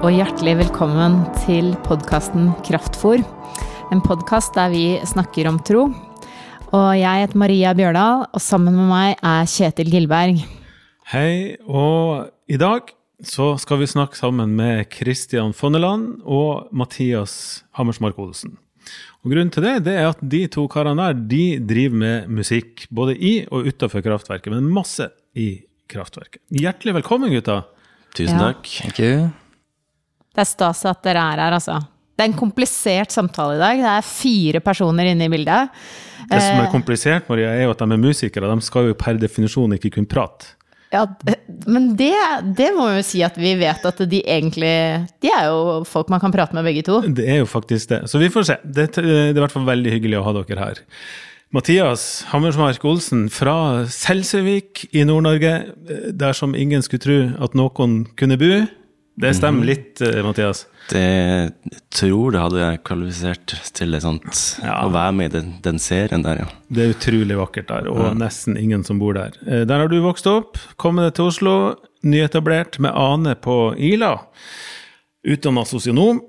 Og hjertelig velkommen til podkasten Kraftfor. En podkast der vi snakker om tro. Og jeg heter Maria Bjørdal, og sammen med meg er Kjetil Gilberg. Hei, og i dag så skal vi snakke sammen med Kristian Fonneland og Mathias Hammersmark Olsen. Og Grunnen til det, det er at de to karene der de driver med musikk både i og utafor kraftverket, men masse i kraftverket. Hjertelig velkommen, gutta. Tusen Ja. takk. Thank you. Det er stas at dere er her, altså. Det er en komplisert samtale i dag. Det er fire personer inne i bildet. Det som er komplisert, Maria, er jo at de er musikere. De skal jo per definisjon ikke kunne prate. Ja, men det, det må vi jo si at vi vet at de egentlig De er jo folk man kan prate med, begge to. Det er jo faktisk det. Så vi får se. Det, det er i hvert fall veldig hyggelig å ha dere her. Mathias Hammersmark Olsen fra Selsevik i Nord-Norge, eh, der som ingen skulle tro at noen kunne bo. Det stemmer litt, eh, Mathias? Det jeg tror det hadde kvalifisert til det sånt Ja. å være med i den, den serien der, ja. Det er utrolig vakkert der, og nesten ingen som bor der. Eh, Der har du vokst opp, kommet til Oslo, nyetablert med Ane på Ila. Utdanna sosionom.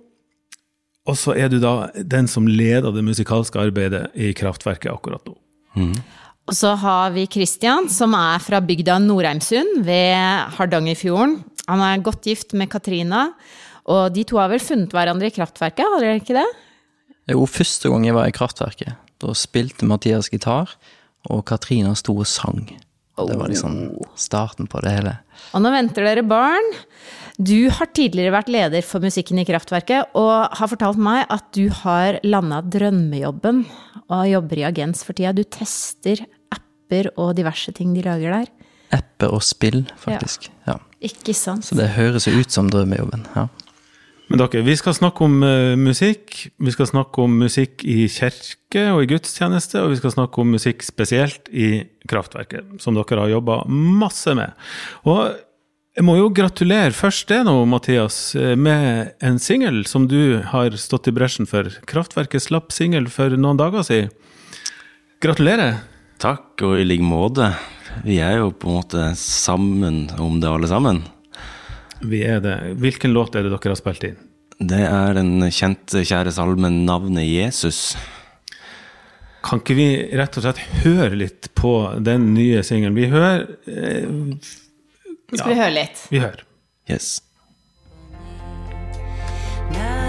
Og så er du da den som leder det musikalske arbeidet i Kraftverket akkurat nå. Og så har vi Kristian, som er fra bygda Norheimsund ved Hardangerfjorden. Han er godt gift med Katrina, og de to har vel funnet hverandre i kraftverket, har dere ikke det? Jo, første gang jeg var i Kraftverket, da spilte Mathias gitar, og Katrina sto og sang. Det var liksom starten på det hele. Og nå venter dere barn. Du har tidligere vært leder for musikken i Kraftverket, og har fortalt meg at du har landa drømmejobben og jobber i agens for tida. Du tester apper og diverse ting de lager der. Apper og spill, faktisk. Ja. Ikke sant? Så det høres jo ut som drømmejobben. Ja. Men dere, vi skal snakke om uh, musikk. Vi skal snakke om musikk i kirke og i gudstjeneste, og vi skal snakke om musikk spesielt i Kraftverket, som dere har jobba masse med. Og jeg må jo gratulere først det nå, Mathias, eh, med en singel som du har stått i bresjen for. Kraftverket slapp singel for noen dager siden. Gratulerer. Takk, og i like måte. Vi er jo på en måte sammen om det, alle sammen. Vi er det. Hvilken låt er det dere har spilt inn? Det er den kjente, kjære salmen 'Navnet Jesus'. Kan ikke vi rett og slett høre litt på den nye singelen? Vi hører eh, Skal vi høre litt? Vi hører. Yes. Navnet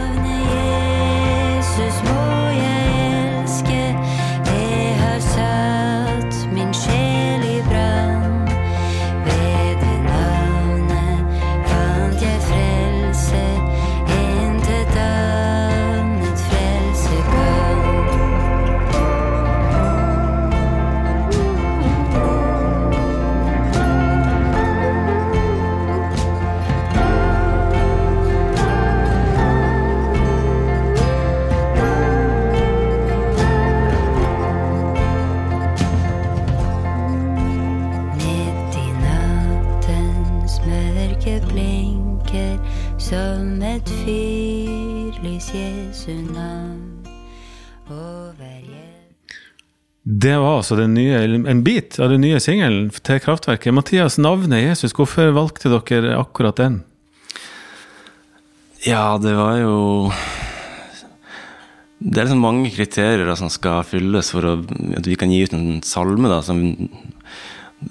Det den nye, en bit av den nye singelen til Kraftverket. Mathias, navnet Jesus, hvorfor valgte dere akkurat den? Ja, det var jo Det er liksom mange kriterier da, som skal fylles for å, at vi kan gi ut en salme. Da, som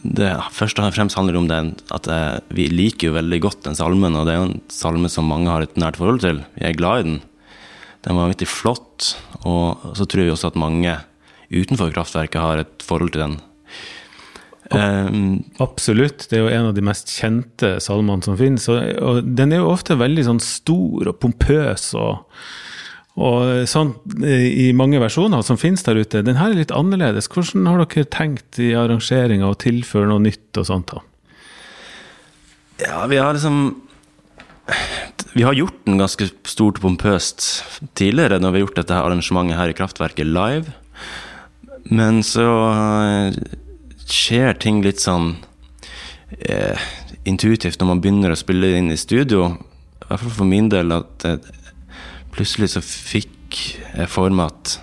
det først og fremst handler om det at eh, vi liker jo veldig godt den salmen. Og det er jo en salme som mange har et nært forhold til. Vi er glad i den. Den var vanvittig flott. Og så tror vi også at mange utenfor kraftverket har et forhold til den. Um, Absolutt, det er jo en av de mest kjente salmene som finnes. Og, og den er jo ofte veldig sånn stor og pompøs og, og sånn eh, i mange versjoner som finnes der ute. Den her er litt annerledes. Hvordan har dere tenkt i arrangeringa å tilføre noe nytt og sånt? da? Ja, vi har liksom Vi har gjort den ganske stort og pompøst tidligere, når vi har gjort dette arrangementet her i Kraftverket live. Men så eh, skjer ting litt sånn eh, intuitivt når man begynner å spille inn i studio. I hvert fall for min del at eh, plutselig så fikk jeg for meg at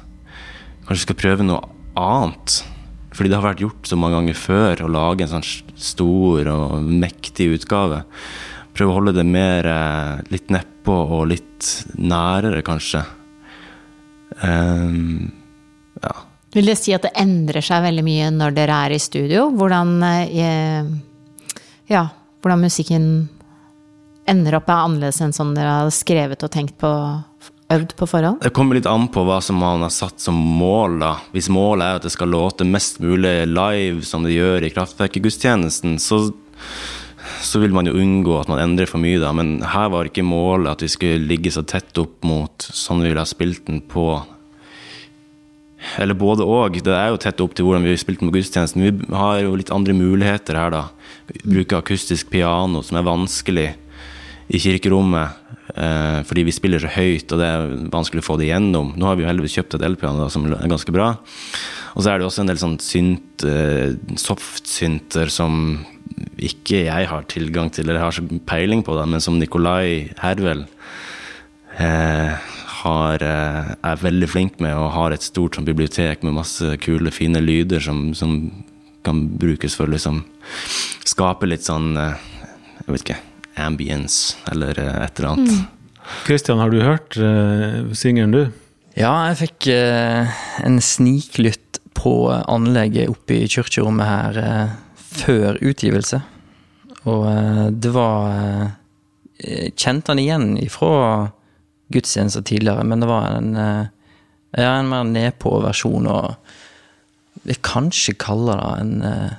kanskje skal prøve noe annet. Fordi det har vært gjort så mange ganger før å lage en sånn stor og mektig utgave. prøve å holde det mer eh, litt nedpå og litt nærere, kanskje. Ja. Vil det si at det endrer seg veldig mye når dere er i studio? Hvordan, eh, ja, hvordan musikken ender opp er annerledes enn sånn dere har skrevet og tenkt på, øvd på forhånd? Det kommer litt an på hva som man har satt som mål. da. Hvis målet er at det skal låte mest mulig live som det gjør i Kraftverket-gudstjenesten, så, så vil man jo unngå at man endrer for mye da. Men her var ikke målet at vi skulle ligge så tett opp mot sånn vi ville ha spilt den på eller både og. Det er jo tett opp til hvordan vi spilte med gudstjenesten. Vi har jo litt andre muligheter her, da. Vi bruker akustisk piano, som er vanskelig i kirkerommet. Eh, fordi vi spiller så høyt, og det er vanskelig å få det igjennom. Nå har vi jo heldigvis kjøpt et elpiano som er ganske bra. Og så er det også en del sånn synt, eh, som ikke jeg har tilgang til, eller har så peiling på, da, men som Nikolai Hervel eh, har, eh, er veldig flink med og har et stort sånn, bibliotek med masse kule, fine lyder som, som kan brukes for å liksom skape litt sånn eh, Jeg vet ikke ambience eller eh, et eller annet. Kristian, har du hørt uh, singelen, du? Ja, jeg fikk uh, en sniklytt på anlegget oppe i kirkerommet her uh, før utgivelse. Og det var kjente han igjen ifra gudstjenester tidligere, men det var en eh, ja, en mer nedpå-versjon, og jeg kanskje kaller det en eh,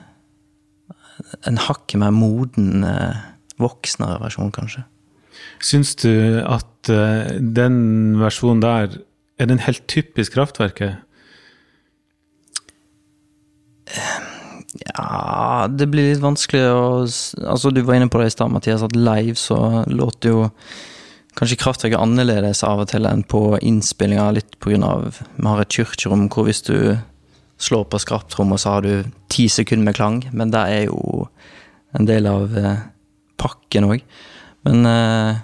en hakket mer moden, eh, voksnere versjon, kanskje. Syns du at den versjonen der er den helt typisk Kraftverket? Ja, det blir litt vanskelig å Altså, du var inne på det i stad, Mathias, at live så låter jo kanskje Kraftverket annerledes av og til enn på innspillinga, litt av Vi har et kirkerom hvor hvis du slår på skraptrommet, så har du ti sekunder med klang, men det er jo en del av eh, pakken òg. Men eh,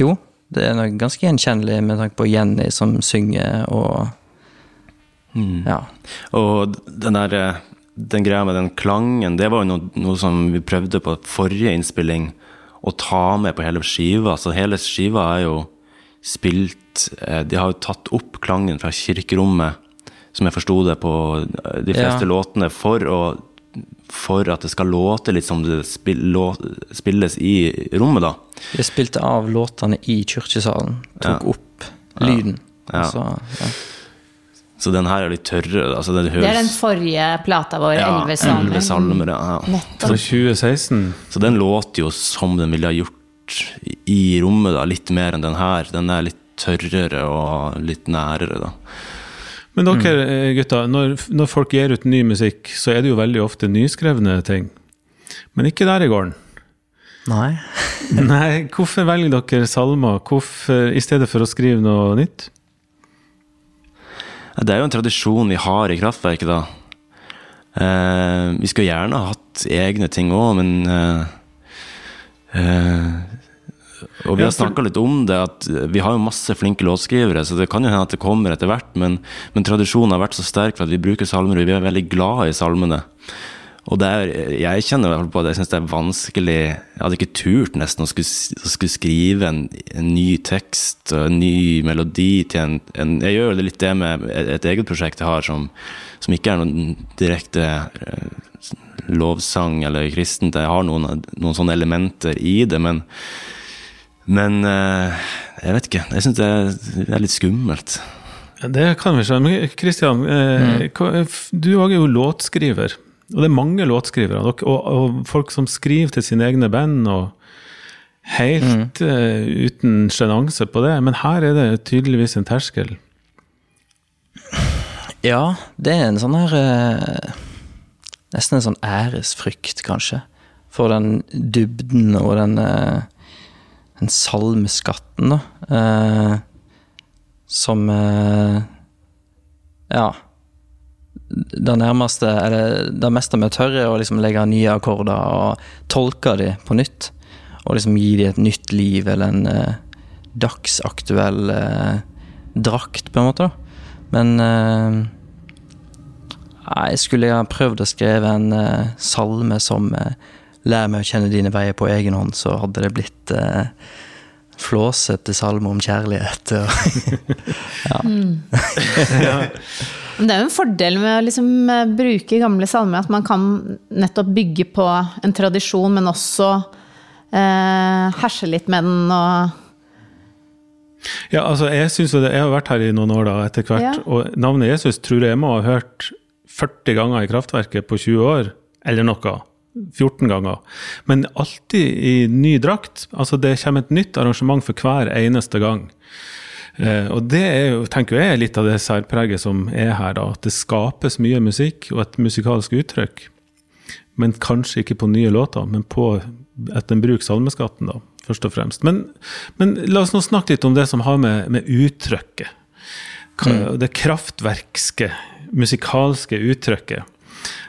jo, det er nok ganske gjenkjennelig med tanke på Jenny som synger, og ja. Og den der eh, den greia med den klangen, det var jo noe, noe som vi prøvde på forrige innspilling å ta med på hele skiva. Så hele skiva er jo spilt eh, De har jo tatt opp klangen fra kirkerommet, som jeg forsto det på eh, de fleste Ja. låtene, for, å, for at det skal låte litt som det spil, lå, spilles i rommet, da. De spilte av låtene i kirkesalen, tok Ja. opp lyden. Ja. Altså, ja. Så den her er litt tørrere. Altså det, høres, Det er den forrige plata vår, ja, Elleve salmer. elleve salmer. Ja, Så 2016? Så den låter jo som den ville ha gjort i rommet, da, litt mer enn den her. Den er litt tørrere og litt nærere, da. Men dere mm. gutta, når, når folk gir ut ny musikk, så er det jo veldig ofte nyskrevne ting. Men ikke der i gården. Nei. Nei, hvorfor velger dere salmer hvorfor, i stedet for å skrive noe nytt? Det er jo en tradisjon vi har i kraftverket, da. Eh, vi skulle gjerne ha hatt egne ting òg, men eh, eh, Og vi har snakka litt om det, at vi har jo masse flinke låtskrivere, så det kan jo hende at det kommer etter hvert, men, men tradisjonen har vært så sterk for at vi bruker salmer, og vi er veldig glad i salmene. Og det er, jeg kjenner i hvert fall på at jeg syns det er vanskelig Jeg hadde ikke turt nesten å skulle, å skulle skrive en, en ny tekst og en ny melodi til en, en Jeg gjør jo litt det med et, et eget prosjekt jeg har som, som ikke er noen direkte eh, lovsang eller kristent. Jeg har noen, noen sånne elementer i det, men Men eh, jeg vet ikke. Jeg syns det, det er litt skummelt. Det kan vi skjønne. Men Kristian, mm. du òg er jo låtskriver. Og det er mange låtskrivere. Og, og folk som skriver til sine egne band, og helt eh, uten sjenanse på det. Men her er det tydeligvis en terskel. Ja, det er en sånn her uh, Nesten en sånn æresfrykt, kanskje. For den dybden og den, uh, den salmeskatten, da. Som Ja. Det nærmeste, eller det meste vi tør, er å liksom legge nye akkorder og tolke dem på nytt. Og liksom gi dem et nytt liv, eller en eh, dagsaktuell eh, drakt, på en måte. da. Men eh, jeg skulle jeg ha prøvd å skrive en eh, salme som eh, 'Lær meg å kjenne dine veier på egen hånd', så hadde det blitt eh, flåsete salme om kjærlighet. og- Men det er jo en fordel med å liksom eh, bruke gamle salmer, at man kan nettopp bygge på en tradisjon, men også eh, herse litt med den og Ja, altså, jeg synes jo det, jeg har vært her i noen år da, etter hvert, Ja. og navnet Jesus tror jeg må ha hørt 40 ganger i kraftverket på 20 år, eller noe. 14 ganger. Men alltid i ny drakt. Altså, det kommer et nytt arrangement for hver eneste gang. Eh, og det er jo, tenker jeg, litt av det særpreget som er her, da. At det skapes mye musikk og et musikalsk uttrykk. Men kanskje ikke på nye låter, men på at en bruker salmeskatten, da, først og fremst. Men, men la oss nå snakke litt om det som har med, med uttrykket. Det kraftverkske, musikalske uttrykket.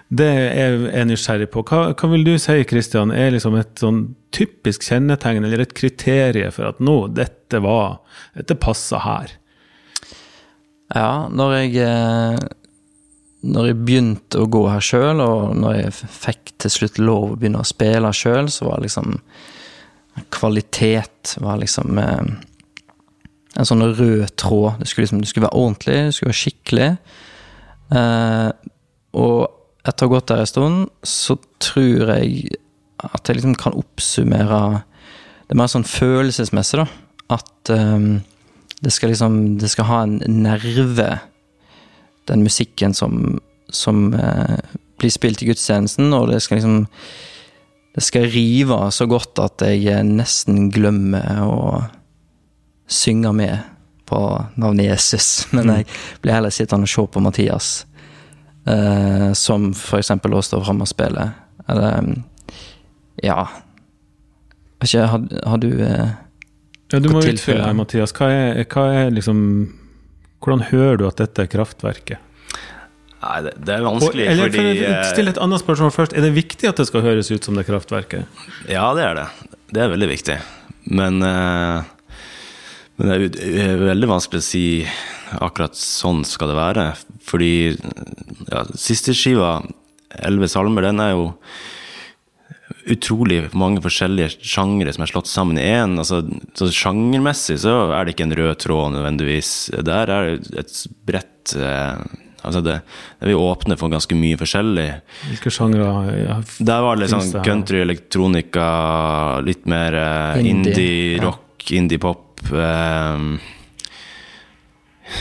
Det er jeg nysgjerrig på. Hva, hva vil du si, Kristian, er liksom et sånn typisk kjennetegn eller et kriterium for at nå, dette var, dette passa her? Ja, når jeg eh, Når jeg begynte å gå her sjøl, og når jeg fikk til slutt lov å begynne å spille sjøl, så var liksom Kvalitet var liksom eh, en sånn rød tråd. Det skulle, liksom, det skulle være ordentlig, det skulle være skikkelig. Eh, og etter å ha gått der en stund, så tror jeg at jeg liksom kan oppsummere Det er mer sånn følelsesmessig, da. At um, det skal liksom Det skal ha en nerve, den musikken som, som uh, blir spilt i gudstjenesten, og det skal liksom Det skal rive så godt at jeg eh, nesten glemmer å synge med på navnet Jesus. Men jeg blir heller sittende og se på Mathias, eh, som for eksempel stå fram og spille. Eller Ja. Ikke, har, har du eh, Ja, du må utfylle her, Mathias. Hva er, hva er liksom Hvordan hører du at dette er kraftverket? Nei, det, det er Og, vanskelig, eller fordi for å eh, et annet spørsmål først. Er det viktig at det skal høres ut som det kraftverket? Ja, det er det. Det er veldig viktig. Men, eh, men det er veldig vanskelig å si akkurat sånn skal det være. Fordi ja, siste skiva, 'Elleve salmer', den er jo utrolig mange forskjellige sjangre som er slått sammen i én. Altså, så sjangermessig så er det ikke en rød tråd nødvendigvis. Der er det et bredt eh, Altså det, det vil åpne for ganske mye forskjellig. Hvilke sjangre ja, Der var det litt sånn country, elektronika, litt mer eh, Indie, indie, ja. rock, indie-pop. ehm,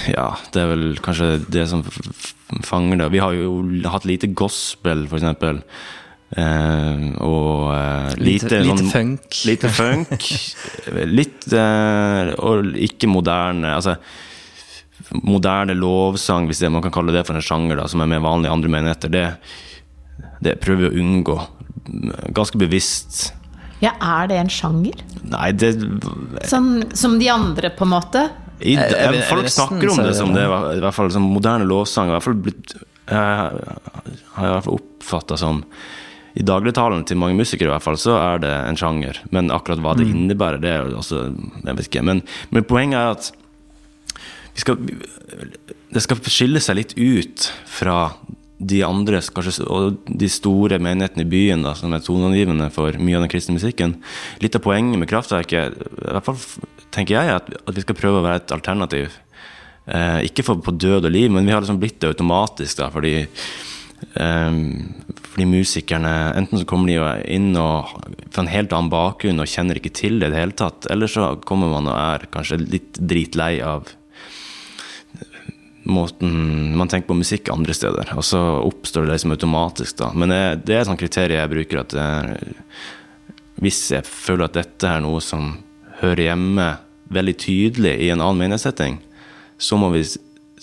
ja, det er vel kanskje det som fanger det. Vi har jo hatt lite gospel, for eksempel. Eh, og eh, Lite- lite, lite sånn- funk. Lite funk. litt eh, Og ikke moderne. Altså moderne lovsang, hvis det, man kan kalle det for en sjanger, da, som er mer vanlig i andre menigheter, det, det prøver vi å unngå. Ganske bevisst. Ja, er det en sjanger? Nei, det Sånn som de andre, på en måte? I, Jeg- jeg vil- jeg vil Folk snakker om det som det, i hvert fall som moderne lovsang. I hvert fall blitt, jeg har jeg i hvert fall oppfatta som I dagligtalen til mange musikere i hvert fall, så er det en sjanger. Men akkurat hva Mm. det innebærer, det er jo også Jeg vet ikke. Men, men poenget er at vi skal, det skal skille seg litt ut fra de andre, kanskje, og de store menighetene i byen, da, som er toneangivende for mye av den kristne musikken. Litt av poenget med Kraftverket, i hvert fall tenker jeg, at, at vi skal prøve å være et alternativ. Eh, ikke for på død og liv, men vi har liksom blitt det automatisk, da, fordi eh, fordi musikerne Enten så kommer de inn og fra en helt annen bakgrunn og kjenner ikke til det i det hele tatt, eller så kommer man og er kanskje litt dritlei av måten man tenker på musikk andre steder. Og så oppstår det liksom automatisk, da. Men det, det er et sånt kriterium jeg bruker at det, hvis jeg føler at dette er noe som hører hjemme veldig tydelig i en annen menighetssetting, så må vi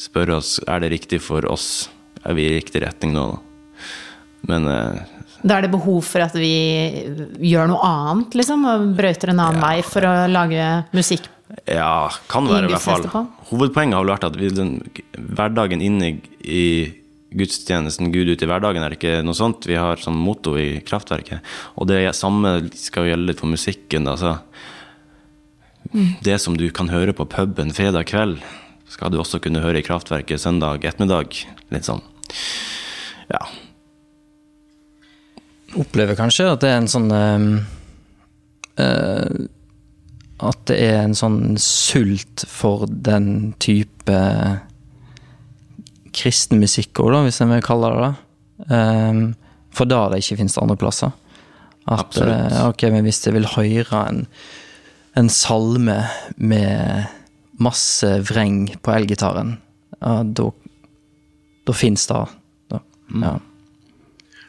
spørre oss er det riktig for oss. Er vi i riktig retning nå? da? Men eh, Da er det behov for at vi gjør noe annet, liksom? Og brøyter en annen vei for å lage musikk? Ja, kan være i hvert fall. Hovedpoenget har vel vært at vi, den, hverdagen inne i gudstjenesten, Gud ut i hverdagen, er det ikke noe sånt vi har sånn motto i Kraftverket. Og det samme skal gjelde litt for musikken. Altså. Mm. Det som du kan høre på puben fredag kveld, skal du også kunne høre i Kraftverket søndag ettermiddag. Litt sånn. Ja. opplever kanskje at det er en sånn øh, eh, At det er en sånn sult for den type kristen musikk òg, hvis en vil kalle det det. Um, for da det ikke finnes andre plasser. At Absolutt. eh, ok, men hvis jeg vil høre en, en salme med masse vreng på elgitaren, uh, da, da fins det. Da. Ja.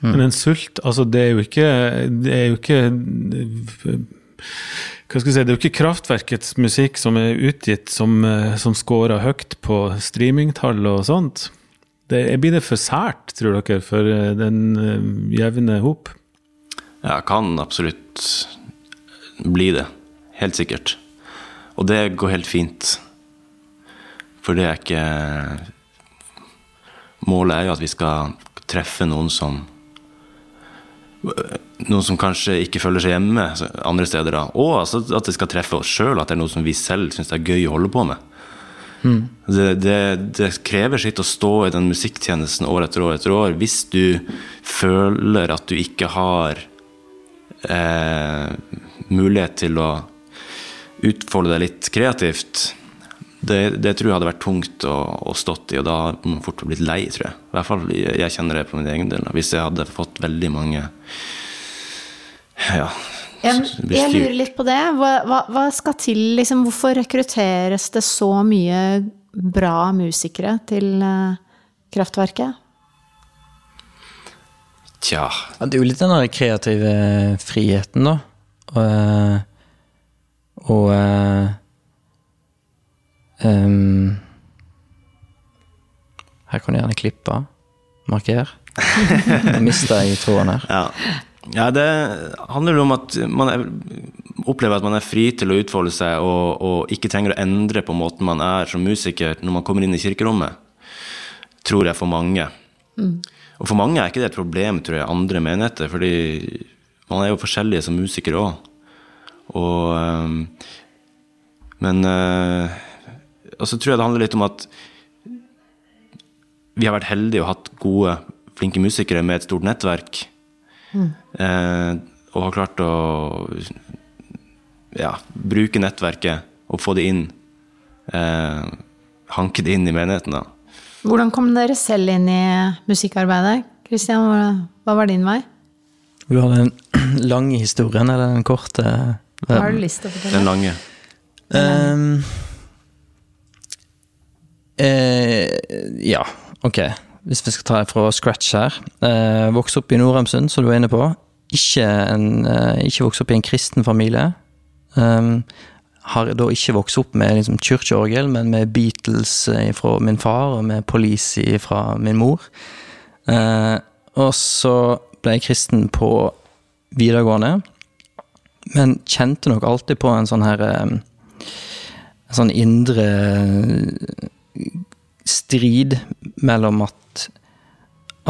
Men en sult, altså det er jo ikke Det er jo ikke hva skal jeg si, Det er jo ikke Kraftverkets musikk som er utgitt som, eh, som scorer høyt på streamingtall og sånt. Det, blir det for sært, tror dere, for eh, den eh, jevne hop? Ja, kan absolutt bli det. Helt sikkert. Og det går helt fint. For det er ikke Målet er jo at vi skal treffe noen som Noen som kanskje ikke føler seg hjemme andre steder. da. Og altså at det skal treffe oss sjøl, at det er noe som vi selv syns er gøy å holde på med. Det, det, det krever sitt å stå i den musikktjenesten år etter år etter år hvis du føler at du ikke har eh, mulighet til å utfolde deg litt kreativt. Det, det tror jeg hadde vært tungt å, å stått i, og da hadde man fort blitt lei, tror jeg. I hvert fall jeg kjenner det på min egen del. Hvis jeg hadde fått veldig mange ja, Jeg, jeg lurer litt på det. Hva, hva, hva skal til, liksom? Hvorfor rekrutteres det så mye bra musikere til uh, Kraftverket? Tja. Det er jo litt den der kreative friheten, da. Og, eh, Klippe. Marker. Mista jeg tråden her. Ja. ja, det handler om at man er, opplever at man er fri til å utfolde seg og, og ikke trenger å endre på måten man er som musiker når man kommer inn i kirkerommet. Tror jeg for mange. Og for mange er ikke det et problem, tror jeg, andre menigheter, fordi man er jo forskjellige som musikere òg. Og ehm, Men eh, Og så tror jeg det handler litt om at vi har vært heldige og hatt gode, flinke musikere med et stort nettverk. Eh, og har klart å ja, bruke nettverket og få det inn. Eh, hanke det inn i menigheten, da. Hvordan kom dere selv inn i musikkarbeidet? Kristian, hva, hva var din vei? Du har den lange historien, eller den korte? Hva har du lyst til å fortelle? Den lange. Um, eh, ja, ok. Hvis vi skal ta fra scratch her. Eh, vokste opp i Nord-Emsund, som du var inne på. Ikke, en, eh, ikke vokst opp i en kristen familie. Um, har da ikke vokst opp med liksom, kirkeorgel, men med Beatles fra min far og med Police fra min mor. Eh, og så ble jeg kristen på videregående, men kjente nok alltid på en sånn her eh, En sånn indre strid mellom at,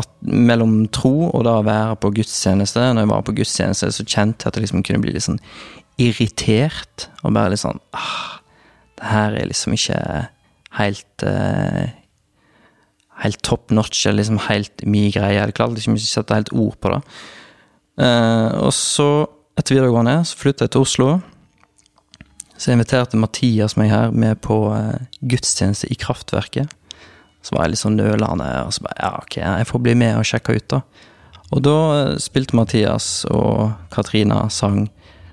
at Mellom tro og da å være på gudstjeneste. Når jeg var på gudstjeneste, så kjente jeg at jeg liksom kunne bli litt sånn irritert. Og bare litt sånn ah, Det her er liksom ikke helt eh, Helt top notch, eller liksom helt mi greie. Jeg klarte liksom ikke å sette helt ord på det. Eh, og så, etter videregående, så flyttet jeg til Oslo. Så jeg inviterte Mathias meg her med på eh, gudstjeneste i Kraftverket. Så var jeg litt sånn nølende, og så bare ja, ok, jeg får bli med og sjekke ut, da. Og da eh, spilte Mathias og Katrina sang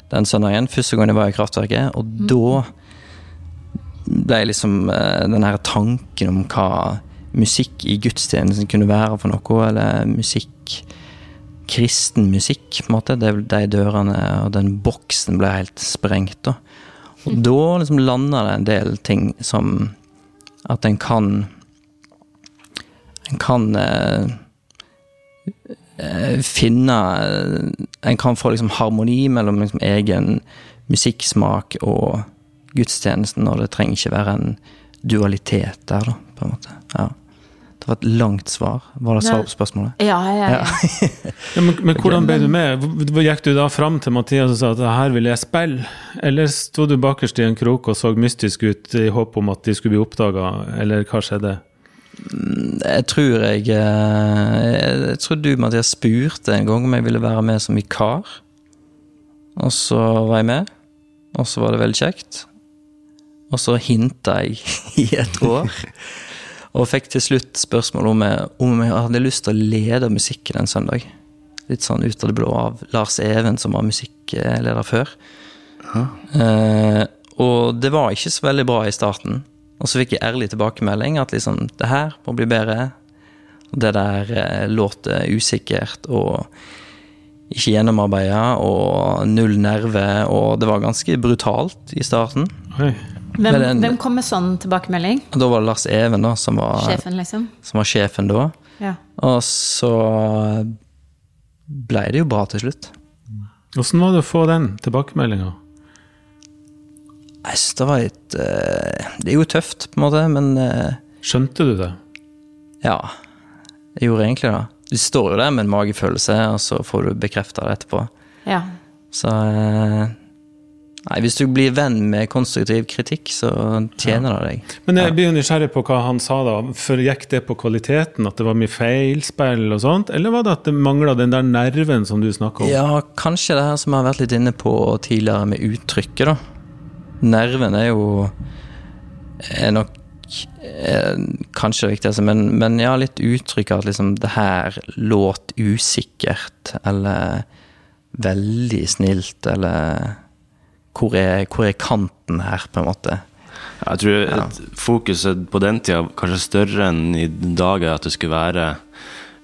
den søndagen, første gang jeg var i Kraftverket, og da ble liksom eh, den her tanken om hva musikk i gudstjenesten kunne være for noe, eller musikk Kristen musikk, på en måte. Det, de dørene og den boksen ble helt sprengt, da. Og da liksom landa det en del ting som at en kan kan eh, eh, finne En kan få liksom harmoni mellom liksom egen musikksmak og gudstjenesten, og det trenger ikke være en dualitet der, da, på en måte. Ja. Det var et langt svar. Var det svar på spørsmålet? Ja, ja, ja. Ja, men, men hvordan ble du med? Hvor- Gikk du da fram til Mathias og sa at her vil jeg spille? Eller sto du bakerst i en krok og så mystisk ut i håp om at de skulle bli oppdaga, eller hva skjedde? Jeg tror jeg eh, Jeg tror du, Mathias, spurte en gang om jeg ville være med som vikar. Og så var jeg med, og så var det veldig kjekt. Og så hinta jeg i et år. Og fikk til slutt spørsmål om jeg, om jeg hadde lyst til å lede musikken en søndag. Litt sånn ut av det blå av Lars Even, som var musikkleder før. Eh, og det var ikke så veldig bra i starten. Og så fikk jeg ærlig tilbakemelding at liksom, det her må bli bedre. Og det der eh, låter usikkert og ikke gjennomarbeida og null nerve, og det var ganske brutalt i starten. Oi. Hvem, den- hvem kom med sånn tilbakemelding? Da var det Lars Even da, som var Sjefen, liksom? som var sjefen da. Ja. Og så ble det jo bra til slutt. Åssen var det å få den tilbakemeldinga? Jeg synes det var litt eh, Det er jo tøft, på en måte, men eh, Skjønte du det? ja. Jeg gjorde egentlig det. Du står jo der med en magefølelse, og så får du bekrefta det etterpå. ja. Så eh, Nei, hvis du blir venn med konstruktiv kritikk, så tjener det deg. Men jeg blir jo nysgjerrig på hva han sa da. For Gikk det på kvaliteten, at det var mye feilspill og sånt? Eller var det at det mangla den der nerven som du snakka om? Ja, kanskje det her som jeg har vært litt inne på tidligere med uttrykket, da. Nerven er jo er nok er kanskje det viktigste, men, men ja, litt uttrykk av at liksom det her låt usikkert, eller veldig snilt, eller hvor er, hvor er kanten her, på en måte? Jeg tror et fokuset på den tida kanskje større enn i dag er at det skulle være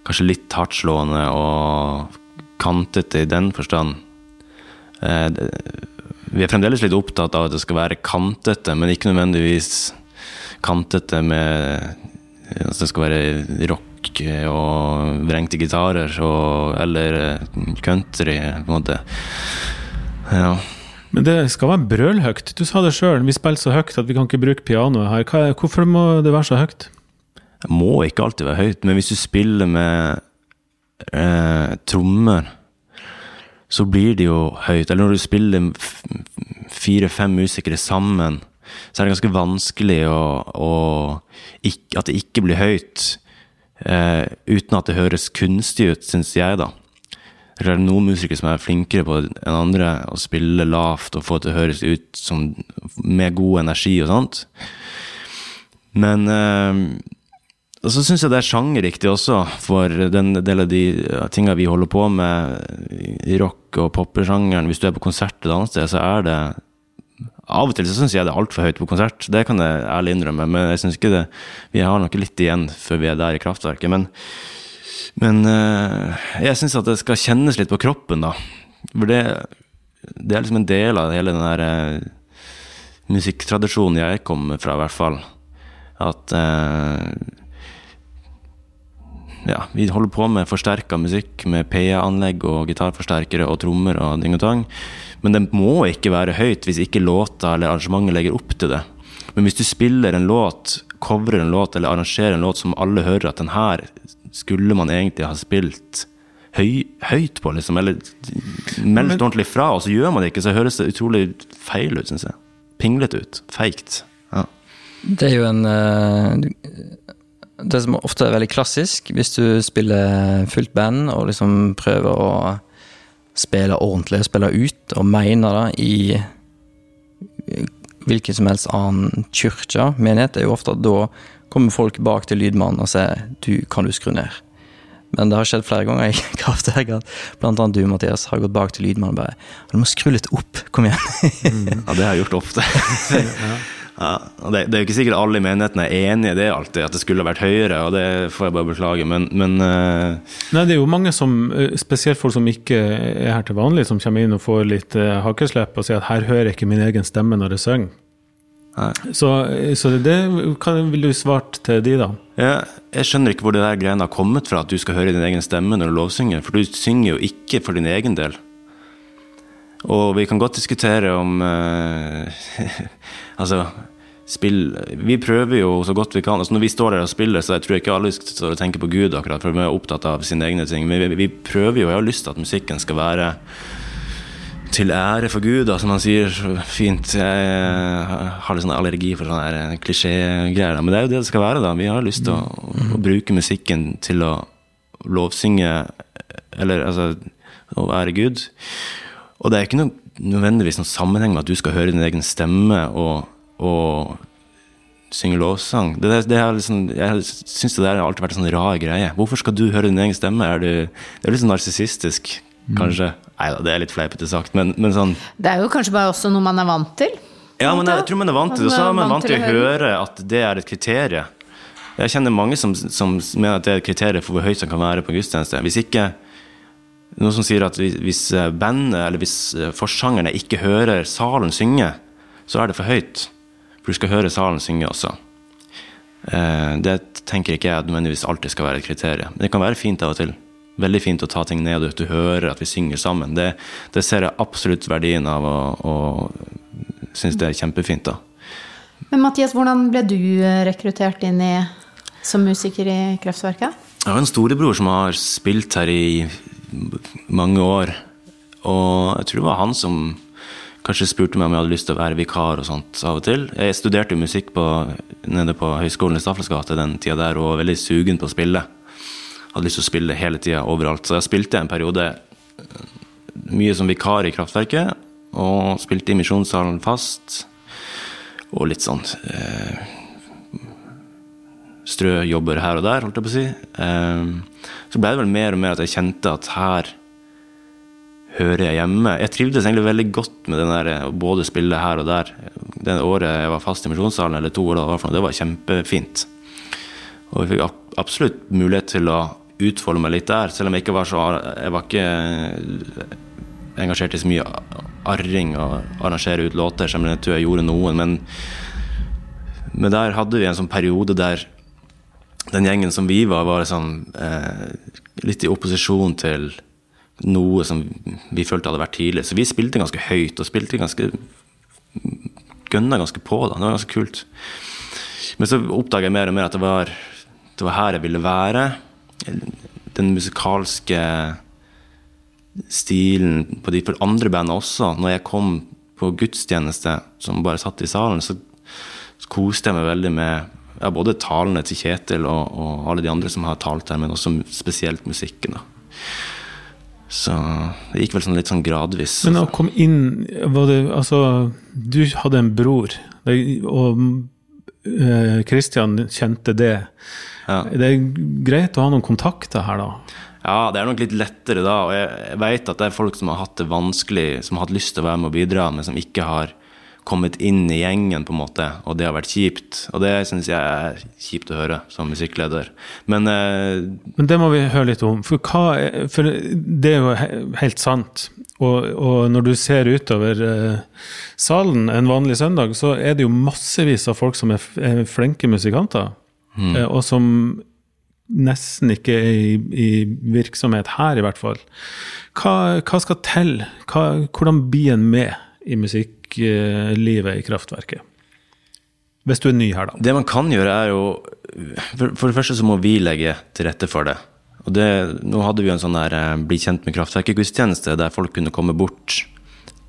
kanskje litt hardtslående og kantete i den forstand. Eh, Vi er fremdeles litt opptatt av at det skal være kantete, men ikke nødvendigvis kantete med at det skal være rock og vrengte gitarer og, eller eh, country, på en måte. Ja. Men det skal være brølhøyt. Du sa det sjøl, vi spiller så høyt at vi kan ikke bruke pianoet her. Hva, hvorfor må det være så høyt? Det må ikke alltid være høyt, men hvis du spiller med eh, trommer, så blir det jo høyt. Eller når du spiller fire-fem musikere sammen, så er det ganske vanskelig å, å ikke, at det ikke blir høyt, eh, uten at det høres kunstig ut, syns jeg, da. Det er noen musikere som er flinkere på enn andre å spille lavt og få det til å høres ut som med god energi og sånt. Men eh, og så syns jeg det er sjangerriktig også, for den del av de tinga vi holder på med i rock- og poppersjangeren. Hvis du er på konsert et annet sted, så er det Av og til så syns jeg det er altfor høyt på konsert. Det kan jeg ærlig innrømme, men jeg synes ikke det Vi har nok litt igjen før vi er der i kraftverket. Men, men eh, jeg syns at det skal kjennes litt på kroppen, da. For det, det er liksom en del av hele den der eh, musikktradisjonen jeg kommer fra, i hvert fall. At eh, ja, vi holder på med forsterka musikk med PA-anlegg og gitarforsterkere og trommer og ding og tang. Men det må ikke være høyt hvis ikke låta eller arrangementet legger opp til det. Men hvis du spiller en låt, covrer en låt eller arrangerer en låt som alle hører at den her skulle man egentlig ha spilt høy, høyt på, liksom, eller meldt ordentlig fra, og så gjør man det ikke, så høres det utrolig feil ut, syns jeg. Pinglete ut. Feigt. Ja. Det er jo en eh, Det som ofte er veldig klassisk, hvis du spiller fullt band og liksom prøver å spille ordentlig spille ut, og mener det i hvilken som helst annen kirke, menighet, er jo ofte at da kommer folk bak til lydmannen og sier du, kan du skru ned? Men det har skjedd flere ganger i Kraftverk at blant annet du, Mathias, har gått bak til lydmannen og bare Du må skru litt opp, kom igjen. Ja, det har jeg gjort ofte. ja, og det, det er jo ikke sikkert alle i menigheten er enig i det alltid, at det skulle vært høyere, og det får jeg bare beklage, men, men uh... Nei, det er jo mange som, eh, spesielt folk som ikke er her til vanlig, som kommer inn og får litt uh, hakkeslepp og sier at her hører jeg ikke min egen stemme når jeg synger. Så, så det hva ville du svart til de, da? Ja, jeg skjønner ikke hvor det der greiene har kommet fra, at du skal høre din egen stemme når du lovsynger, for du synger jo ikke for din egen del. Og vi kan godt diskutere om eh, Altså, spill Vi prøver jo så godt vi kan. Altså Når vi står der og spiller, så jeg tror ikke alle står og tenker på Gud akkurat, for vi er opptatt av sine egne ting. Men vi, vi prøver jo, jeg har lyst til at musikken skal være til ære for Gud, da, som han sier fint. Jeg har litt sånn allergi for sånne klisjégreier, men det er jo det det skal være. da. Vi har lyst til å, å bruke musikken til å lovsynge, eller altså å ære Gud. Og det er ikke noe, nødvendigvis noen sammenheng med at du skal høre din egen stemme og, og synge lovsang. Det, det, det liksom, jeg syns det der har alltid vært en sånn rar greie. Hvorfor skal du høre din egen stemme? Er du, det er litt sånn narsissistisk, kanskje. Nei da, det er litt fleipete sagt, men, men sånn Det er jo kanskje bare også noe man er vant til. Ja, men jeg tror man er vant til det. Og så er man vant til å høre at det er et kriterium. Jeg kjenner mange som, som mener at det er et kriterium for hvor høyt som kan være på gudstjeneste. Hvis ikke noen som sier at hvis- eh, bandet eller hvis eh, forsangerne ikke hører salen synge, så er det for høyt. For du skal høre salen synge også. Eh, Det tenker ikke jeg nødvendigvis alltid skal være et kriterium. Men det kan være fint av og til. Veldig fint å ta ting ned, og at du hører at vi synger sammen. Det, det ser jeg absolutt verdien av, og, og syns det er kjempefint. da. Men Mathias, hvordan ble du rekruttert inn i, som musiker i Kreftverket? Jeg har en storebror som har spilt her i mange år. Og jeg tror det var han som kanskje spurte meg om jeg hadde lyst til å være vikar og sånt av og til. Jeg studerte jo musikk på, nede på Høgskolen i Staffels gate den tida der, og var veldig sugen på å spille. Hadde lyst til å spille hele tida overalt. Så jeg spilte en periode eh, mye som vikar i Kraftverket, og spilte i Misjonssalen fast. Og litt sånn eh, strø jobber her og der, holdt jeg på å si. Eh, så ble det vel mer og mer at jeg kjente at her hører jeg hjemme. Jeg trivdes egentlig veldig godt med den der, både spille her og der. Det året jeg var fast i Misjonssalen, eller to år, da, det var kjempefint. Og jeg fikk absolutt mulighet til å utfolde meg litt der, selv om jeg ikke var så Jeg var ikke engasjert i så mye arring og arrangere ut låter, selv om jeg tror jeg gjorde noen. Men, men der hadde vi en sånn periode der den gjengen som vi var, var sånn, eh, litt i opposisjon til noe som vi følte hadde vært tidlig. Så vi spilte ganske høyt, og spilte ganske Gønna ganske på, da. Det var ganske kult. Men så oppdaga jeg mer og mer at det var, det var her jeg ville være. Den musikalske stilen på de andre band også. Når jeg kom på gudstjeneste som bare satt i salen, så koste jeg meg veldig med ja, både talene til Kjetil og, og alle de andre som har talt her, men også spesielt musikken. da. Så det gikk vel sånn litt sånn gradvis. Men å komme inn det, Altså, du hadde en bror, og Kristian Christian kjente det. Ja. Det er greit å ha noen kontakter her, da. Ja, det er nok litt lettere da. Og jeg, jeg vet at det er folk som har hatt det vanskelig, som har hatt lyst til å være med og bidra, men som ikke har kommet inn i gjengen, på en måte. Og det har vært kjipt. Og det syns jeg er kjipt å høre som musikkleder. Men eh, Men det må vi høre litt om. For, hva for det er jo he- helt sant. Og, og når du ser utover eh, salen en vanlig søndag, så er det jo massevis av folk som er, er flinke musikanter. Eh, og som nesten ikke i, i virksomhet her, i hvert fall. Hva, hva skal til? Hva, hvordan blir en med i musikklivet i Kraftverket? Hvis du er ny her, da. det man kan gjøre, er jo For, det første så må vi legge til rette for det. Og det, nå hadde vi en sånn der eh, bli kjent med kraftverket-gudstjeneste, der folk kunne komme bort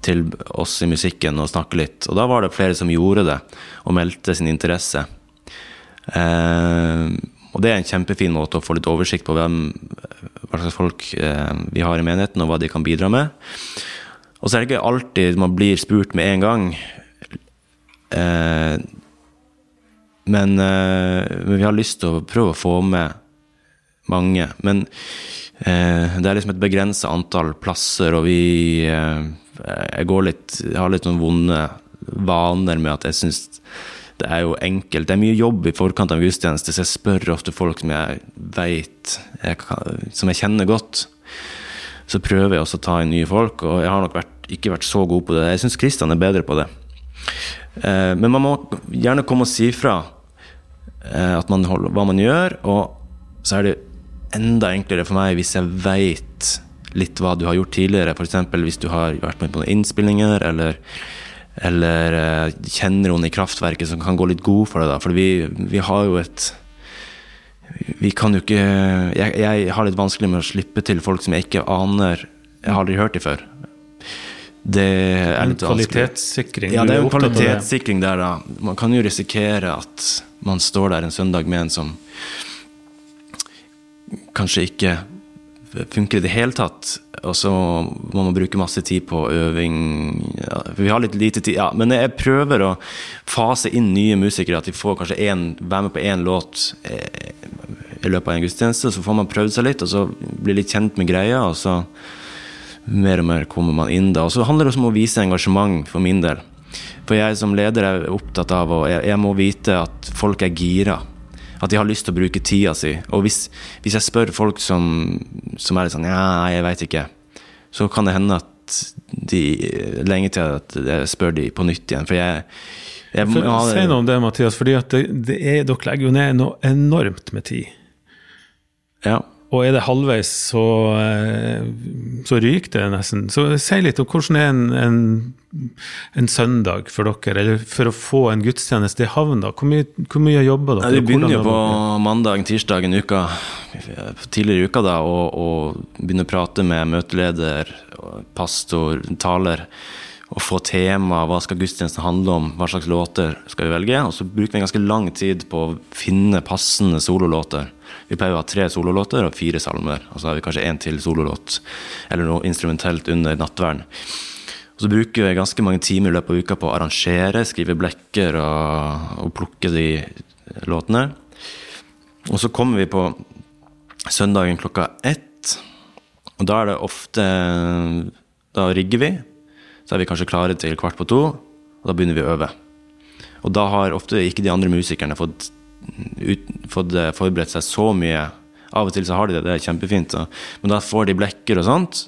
til oss i musikken og snakke litt. Og da var det flere som gjorde det, og meldte sin interesse. Eh, og det er en kjempefin måte å få litt oversikt på hvem, hva slags folk eh, vi har i menigheten, og hva de kan bidra med. Og så er det ikke alltid man blir spurt med en gang. Eh, men, eh, men vi har lyst til å prøve å få med mange. Men eh, det er liksom et begrensa antall plasser, og vi eh, Jeg går litt Jeg har litt sånn vonde vaner med at jeg syns det er jo enkelt. Det er mye jobb i forkant av gudstjeneste, så jeg spør ofte folk som jeg veit Som jeg kjenner godt. Så prøver jeg også å ta inn nye folk, og jeg har nok vært, ikke vært så god på det. Jeg syns Kristian er bedre på det. Eh, men man må gjerne komme og si fra eh, man holder, hva man gjør, og så er det enda enklere for meg hvis jeg veit litt hva du har gjort tidligere. F.eks. hvis du har vært med på noen innspillinger, eller, eller eh, kjenner noen i kraftverket som kan gå litt god for deg. da, For vi, vi har jo et Vi kan jo ikke jeg, jeg har litt vanskelig med å slippe til folk som jeg ikke aner Jeg har aldri hørt dem før. det er litt vanskelig. kvalitetssikring. Ja, det er jo kvalitetssikring der, da. Man kan jo risikere at man står der en søndag med en som kanskje ikke funker i det hele tatt. Og så må man bruke masse tid på øving. Ja, vi har litt lite tid. Ja, men jeg prøver å fase inn nye musikere. At de får kanskje en, være med på én låt eh, i løpet av en gudstjeneste. Så får man prøvd seg litt, og så blir litt kjent med greia. Og så mer og mer kommer man inn da. Og så handler det også om å vise engasjement for min del. For jeg som leder er opptatt av og jeg, jeg må vite at folk er gira. At de har lyst til å bruke tida si. Og hvis, hvis jeg spør folk som, som er litt sånn Ja, jeg veit ikke. Så kan det hende at de lenge til at jeg spør de på nytt igjen. For jeg, jeg For, ja, si noe om det, Mathias, fordi det, det er, dere legger jo ned noe enormt med tid. ja. Og er det halvveis, så, eh, så ryker det nesten. Så si litt om hvordan er en, en, en søndag for dere, eller for å få en gudstjeneste i havn. da. Hvor mye, hvor mye jobber Ja, dere? vi begynner jo på mandag, tirsdag en uka, tidligere i uka da, og, og begynne å prate med møteleder, pastor, taler, og få tema, hva skal gudstjenesten handle om, hva slags låter skal vi velge, og så bruker vi ganske lang tid på å finne passende sololåter. Vi pleier å ha tre sololåter og fire salmer, og så har vi kanskje en til sololåt, eller noe instrumentelt under nattvern. Og så bruker vi ganske mange timer i løpet av uka på å arrangere, skrive blekker og, og plukke de låtene. Og så kommer vi på søndagen klokka ett. Og da er det ofte Da rigger vi. Så er vi kanskje klare til kvart på to, og da begynner vi å øve. Og da har ofte ikke de andre musikerne fått, ut, fått eh, forberedt seg så mye. Av og til så har de det, det er kjempefint. Så. Men da får de blekker og sånt.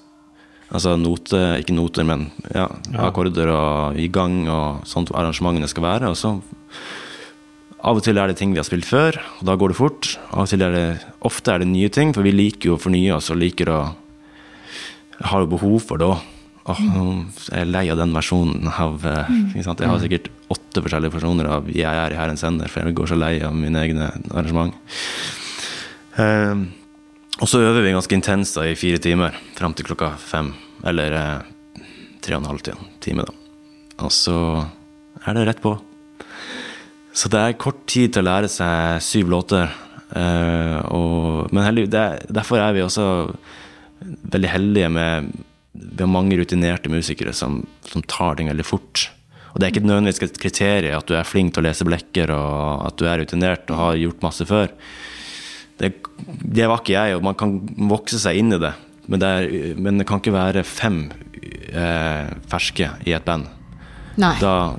Altså noter, ikke noter, men ja, akkorder og i gang og sånt arrangementene skal være. Og så av og til er det ting vi har spilt før, og da går det fort. Av og til er det, ofte er det nye ting, for vi liker jo å fornye oss og liker å Har jo behov for det Åh, nå er jeg lei av den versjonen av eh, sant? Jeg har sikkert åtte forskjellige versjoner av 'Jeg er i Herrens hender', for jeg går så lei av mine egne arrangement. Eh, og så øver vi ganske intenst i fire timer, fram til klokka fem. Eller eh, tre og en halv time, da. Og så er det rett på. Så det er kort tid til å lære seg syv låter. eh, og, men heldig, det, er- derfor er vi også veldig heldige med Vi har mange rutinerte musikere som, som tar ting veldig fort. Og det er ikke nødvendigvis et kriterium at du er flink til å lese blekker og at du er rutinert og har gjort masse før. Det, det var ikke jeg, og man kan vokse seg inn i det. Men det, er, men det kan ikke være fem eh, ferske i et band. Nei. Da,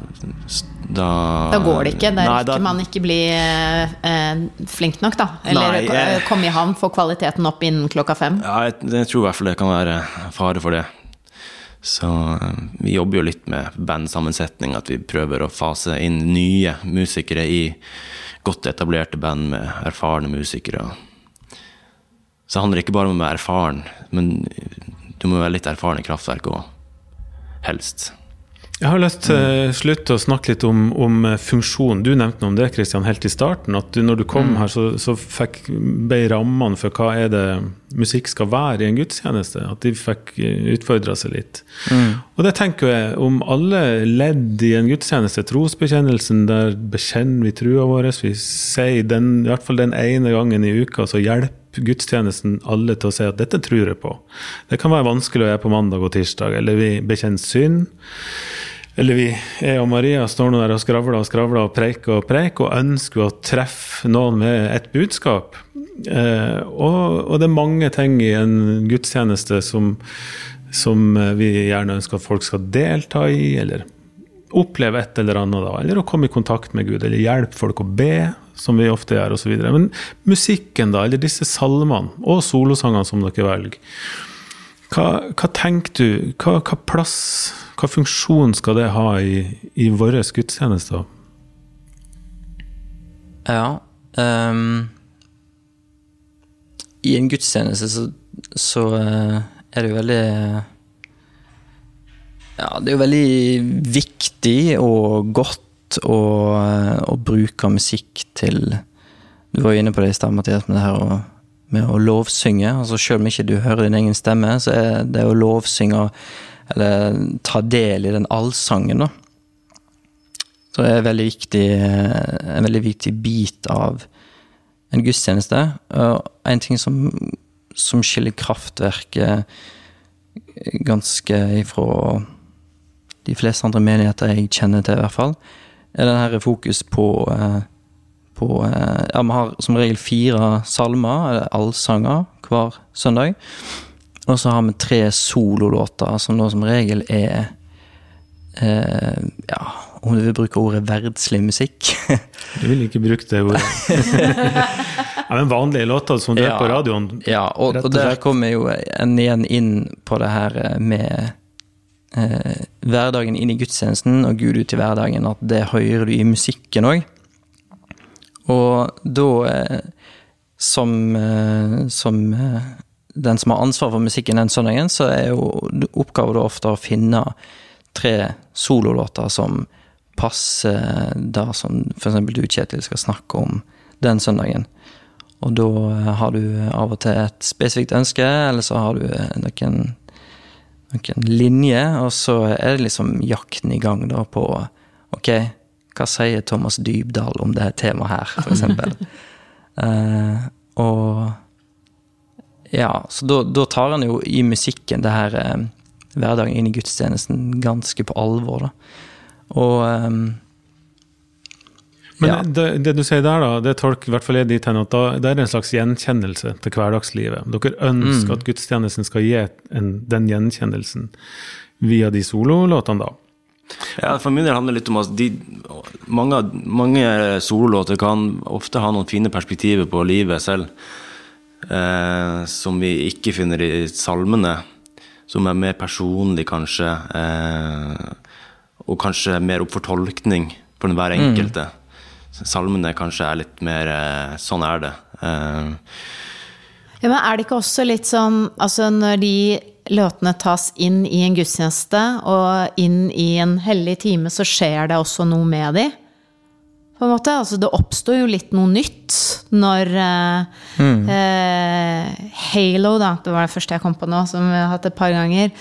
da Da går det ikke. Da rekker man ikke bli eh, eh, flink nok, da. Eller Nei, jeg- komme i havn, få kvaliteten opp innen klokka fem. Ja, jeg, jeg tror i hvert fall det kan være fare for det. Så eh, vi jobber jo litt med bandsammensetning, at vi prøver å fase inn nye musikere i godt etablerte band med erfarne musikere. Så det handler ikke bare om å være erfaren, men du må være litt erfaren i kraftverket òg. Helst. Jeg har lyst til å slutte å snakke litt om, om eh, funksjon. Du nevnte noe om det Christian, helt i starten. At du, når du kom her, så, så fikk, ble rammene for hva er det musikk skal være i en gudstjeneste. At de fikk utfordra seg litt. Og det tenker jeg om alle ledd i en gudstjeneste. Trosbekjennelsen, der bekjenner vi trua vår. Vi sier den, i hvert fall den ene gangen i uka, så hjelper gudstjenesten alle til å si at dette tror jeg på. Det kan være vanskelig å gjøre på mandag og tirsdag, eller vi bekjenner synd. Eller vi, jeg og Maria står nå der og skravler og skravler og preiker og preiker og ønsker å treffe noen med et budskap. Eh, og, og det er mange ting i en gudstjeneste som, som eh, vi gjerne ønsker at folk skal delta i, eller oppleve et eller annet, da, eller å komme i kontakt med Gud, eller hjelpe folk å be, som vi ofte gjør, osv. Men musikken, da, eller disse salmene, og solosangene som dere velger, hva, hva tenker du, hva, hva plass, hva funksjon skal det ha i, i våre gudstjenester? Ja. um, I en gudstjeneste så, så eh, er det jo veldig Ja, det er jo veldig viktig og godt å, å bruke musikk til Du var jo inne på det i stad, Mathias, med det her å, med å lovsynge. altså Selv om ikke du hører din egen stemme, så er det å lovsynge eller ta del i den allsangen, da. Så det er en veldig viktig, eh, en veldig viktig bit av en gudstjeneste. Og en ting som, som skiller kraftverket ganske ifra de fleste andre menigheter jeg kjenner til, i hvert fall, er den her fokus på, eh, på eh, Ja, vi har som regel fire salmer, eller allsanger, hver søndag. Og så har vi tre sololåter, som da som regel er eh, Ja, om du vil bruke ordet verdslig musikk. Du vil ikke bruke det ordet. ja, men vanlige låter som du er på radioen. Ja, og, og og der kommer jo en igjen inn på det her eh, med eh, hverdagen inn i gudstjenesten og Gud ut i hverdagen, at det hører du i musikken òg. Og da, eh, som, eh, som eh, den som har ansvar for musikken den søndagen, så er jo oppgaven ofte å finne tre sololåter som passer det som f.eks. du, Kjetil, skal snakke om den søndagen. Og da har du av og til et spesifikt ønske, eller så har du noen, noen linjer, og så er det liksom jakten i gang da på Ok, hva sier Thomas Dybdahl om det temaet her, for eksempel? eh, og ja, så da, da tar han jo i musikken det her eh, hverdagen inn i gudstjenesten ganske på alvor, da. Og um, Men Ja. det, det du sier der, da, det tolker i hvert fall jeg dit hen at da, det er en slags gjenkjennelse til hverdagslivet. Dere ønsker at gudstjenesten skal gi en, den gjenkjennelsen via de sololåtene, da. Ja, For min del handler det litt om at de, mange, mange sololåter kan ofte ha noen fine perspektiver på livet selv, eh, som vi ikke finner i salmene. Som er mer personlig, kanskje, eh, og kanskje mer opp for tolkning for den hver enkelte. Salmene kanskje er litt mer eh, sånn er det. Eh, Ja, men er det ikke også litt sånn Altså når de låtene tas inn i en gudstjeneste og inn i en hellig time, så skjer det også noe med de? På en måte. Altså det oppstår jo litt noe nytt når mm. eh, Halo, da, det var det første jeg kom på nå, som vi har hatt et par ganger,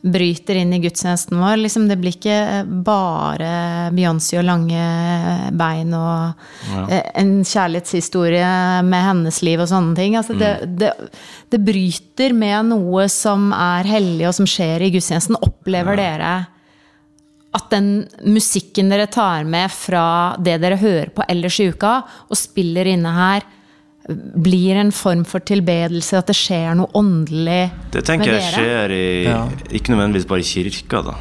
bryter inn i gudstjenesten vår. Liksom, det blir ikke bare Beyoncé og lange bein og ja. en kjærlighetshistorie med hennes liv og sånne ting. Altså, det, det, det bryter med noe som er hellig, og som skjer i gudstjenesten. Opplever dere at den musikken dere tar med fra det dere hører på ellers i uka, og spiller inne her, blir en form for tilbedelse, at det skjer noe åndelig Det tenker med jeg skjer i Ja. Ikke nødvendigvis bare i kirka, da.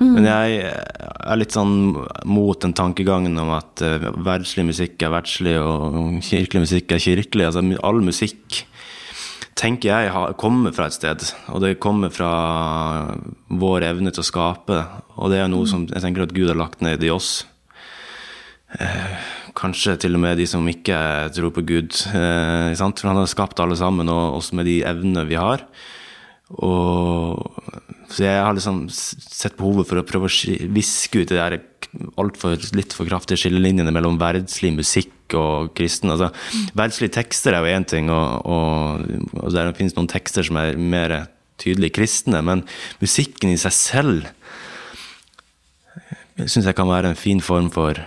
Men jeg er litt sånn mot den tankegangen om at uh, verdslig musikk er verdslig, og kirkelig musikk er kirkelig. Altså, all musikk tenker jeg kommer fra et sted, og det kommer fra vår evne til å skape. Og det er noe som jeg tenker at Gud har lagt ned i oss. Eh, kanskje til og med de som ikke tror på Gud. Eh? For han har skapt alle sammen, og oss med de evnene vi har. Og Så jeg har liksom sett behovet for å prøve å viske ut de der altfor litt for kraftige skillelinjene mellom verdslig musikk og kristen. Altså, verdslige tekster er jo én ting, og, og, og det finnes noen tekster som er mer tydelig kristne, men musikken i seg selv syns jeg kan være en fin form for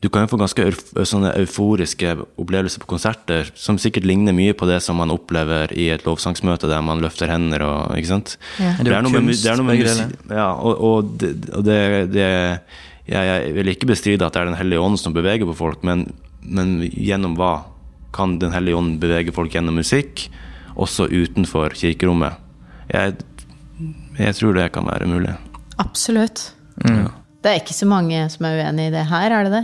Du kan jo få ganske sånne euforiske opplevelser på konserter som sikkert ligner mye på det som man opplever i et lovsangsmøte der man løfter hender og Ikke sant? Ja. Det er noe med det er noe med musikk Ja, og, og, det, og det, det jeg, jeg vil ikke bestride at det er Den hellige ånd som beveger på folk, men, men gjennom hva kan Den hellige ånd bevege folk gjennom musikk, også utenfor kirkerommet? Jeg, jeg tror det kan være mulig. Absolutt. Det er ikke så mange som er uenig i det her, er det det?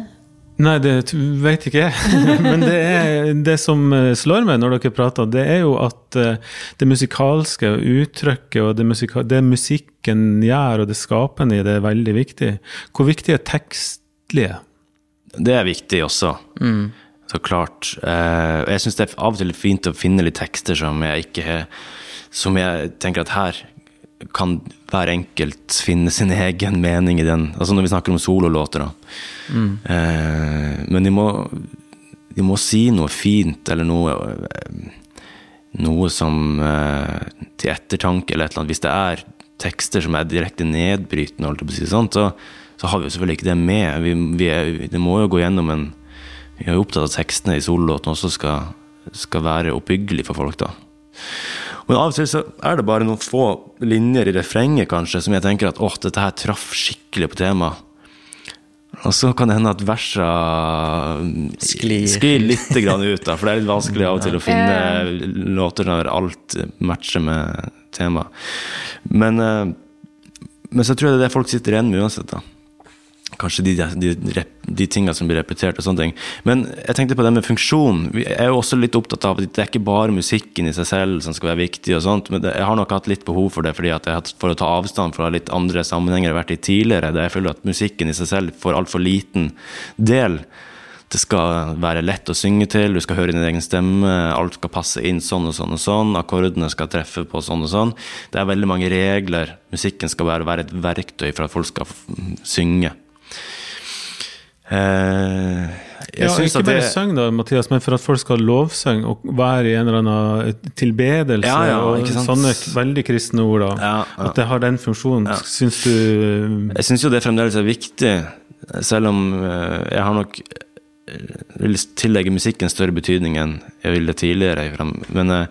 Nei, det vet ikke jeg. Men det, er, det som eh, slår meg når dere prater, det er jo at eh, det musikalske uttrykket og det, musika det musikken gjør og det skapende i det er veldig viktig. Hvor viktig er tekstlige? Det er viktig også. Så klart. Eh, jeg syns det er av og til fint å finne litt tekster som jeg ikke Som jeg tenker at her kan hver enkelt finne sin egen mening i den. Altså når vi snakker om sololåter, da. Eh, men de må, de må si noe fint, eller noe eh, Noe som eh, til ettertanke, eller et eller annet. Hvis det er tekster som er direkte nedbrytende, si sånn, så, så har vi jo selvfølgelig ikke det med. Vi, vi er, det må jo gå gjennom en Vi er jo opptatt av tekstene i sololåten også skal, skal være oppbyggelig for folk, da. Men av og til så er det bare noen få linjer i refrenget kanskje som jeg tenker at åh, dette her traff skikkelig på temaet. Og så kan det hende at versa Sklir. sklir litt grann ut, da, for det er litt vanskelig av og til å finne låter der alt matcher med temaet. Men, eh, men så tror jeg det er det folk sitter igjen med uansett. da. Kanskje de, de, de, tingene som blir repetert og sånne ting. Men jeg tenkte på det med funksjon. Vi er jo også litt opptatt av at det er ikke bare musikken i seg selv som skal være viktig, og sånt, men det, jeg har nok hatt litt behov for det fordi at jeg har for å ta avstand fra litt andre sammenhenger jeg har vært i tidligere, der jeg føler at musikken i seg selv får altfor liten del. Det skal være lett å synge til, du skal høre din egen stemme, alt skal passe inn sånn og sånn og sånn, akkordene skal treffe på sånn og sånn. Det er veldig mange regler. Musikken skal bare være et verktøy for at folk skal synge. Eh, jeg Ja, ikke bare det- synge, da, Mathias, men for at folk skal lovsynge og være i en eller annen tilbedelse Ja, ja, og sånne veldig kristne ord. da. Ja. At det har den funksjonen. Ja. Syns du Jeg syns jo det fremdeles er viktig, selv om eh, jeg har nok eh, vil tillegge musikken større betydning enn jeg ville tidligere. Men, eh,